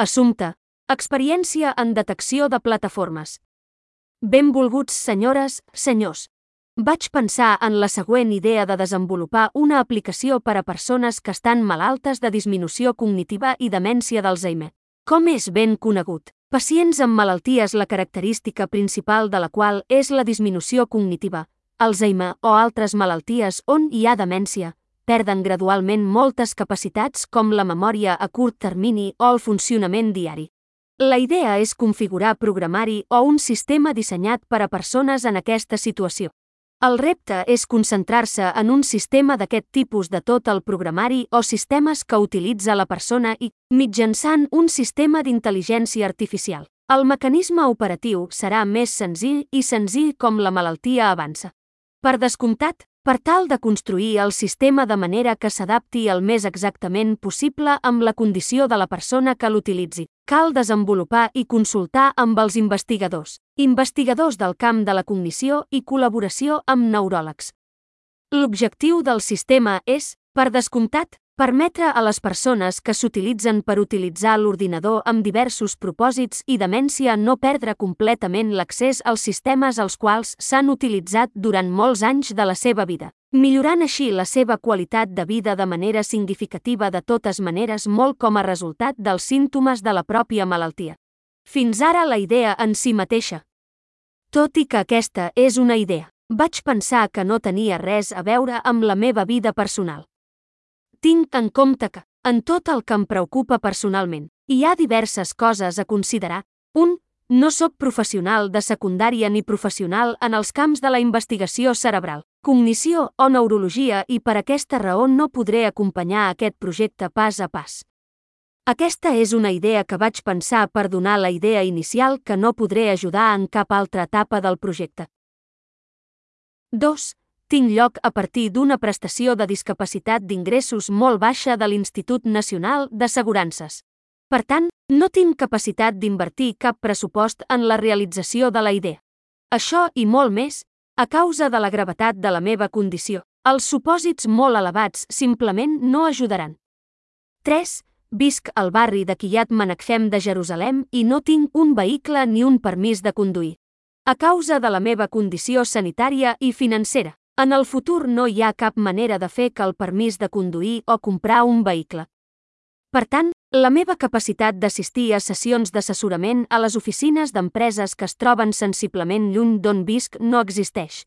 Assumpte. Experiència en detecció de plataformes. Benvolguts senyores, senyors. Vaig pensar en la següent idea de desenvolupar una aplicació per a persones que estan malaltes de disminució cognitiva i demència d'Alzheimer. Com és ben conegut, pacients amb malalties la característica principal de la qual és la disminució cognitiva, Alzheimer o altres malalties on hi ha demència, perden gradualment moltes capacitats com la memòria a curt termini o el funcionament diari. La idea és configurar programari o un sistema dissenyat per a persones en aquesta situació. El repte és concentrar-se en un sistema d'aquest tipus de tot el programari o sistemes que utilitza la persona i, mitjançant un sistema d'intel·ligència artificial, el mecanisme operatiu serà més senzill i senzill com la malaltia avança. Per descomptat, per tal de construir el sistema de manera que s'adapti el més exactament possible amb la condició de la persona que l'utilitzi. Cal desenvolupar i consultar amb els investigadors, investigadors del camp de la cognició i col·laboració amb neuròlegs. L'objectiu del sistema és, per descomptat, permetre a les persones que s'utilitzen per utilitzar l'ordinador amb diversos propòsits i demència no perdre completament l'accés als sistemes als quals s'han utilitzat durant molts anys de la seva vida, millorant així la seva qualitat de vida de manera significativa de totes maneres molt com a resultat dels símptomes de la pròpia malaltia. Fins ara la idea en si mateixa. Tot i que aquesta és una idea, vaig pensar que no tenia res a veure amb la meva vida personal tinc en compte que, en tot el que em preocupa personalment, hi ha diverses coses a considerar. 1. No sóc professional de secundària ni professional en els camps de la investigació cerebral, cognició o neurologia i per aquesta raó no podré acompanyar aquest projecte pas a pas. Aquesta és una idea que vaig pensar per donar la idea inicial que no podré ajudar en cap altra etapa del projecte. 2 tinc lloc a partir d'una prestació de discapacitat d'ingressos molt baixa de l'Institut Nacional d'Assegurances. Per tant, no tinc capacitat d'invertir cap pressupost en la realització de la idea. Això i molt més, a causa de la gravetat de la meva condició, els supòsits molt elevats simplement no ajudaran. 3. Visc al barri de Kiryat Menachem de Jerusalem i no tinc un vehicle ni un permís de conduir. A causa de la meva condició sanitària i financera. En el futur no hi ha cap manera de fer que el permís de conduir o comprar un vehicle. Per tant, la meva capacitat d'assistir a sessions d'assessorament a les oficines d'empreses que es troben sensiblement lluny d'on visc no existeix.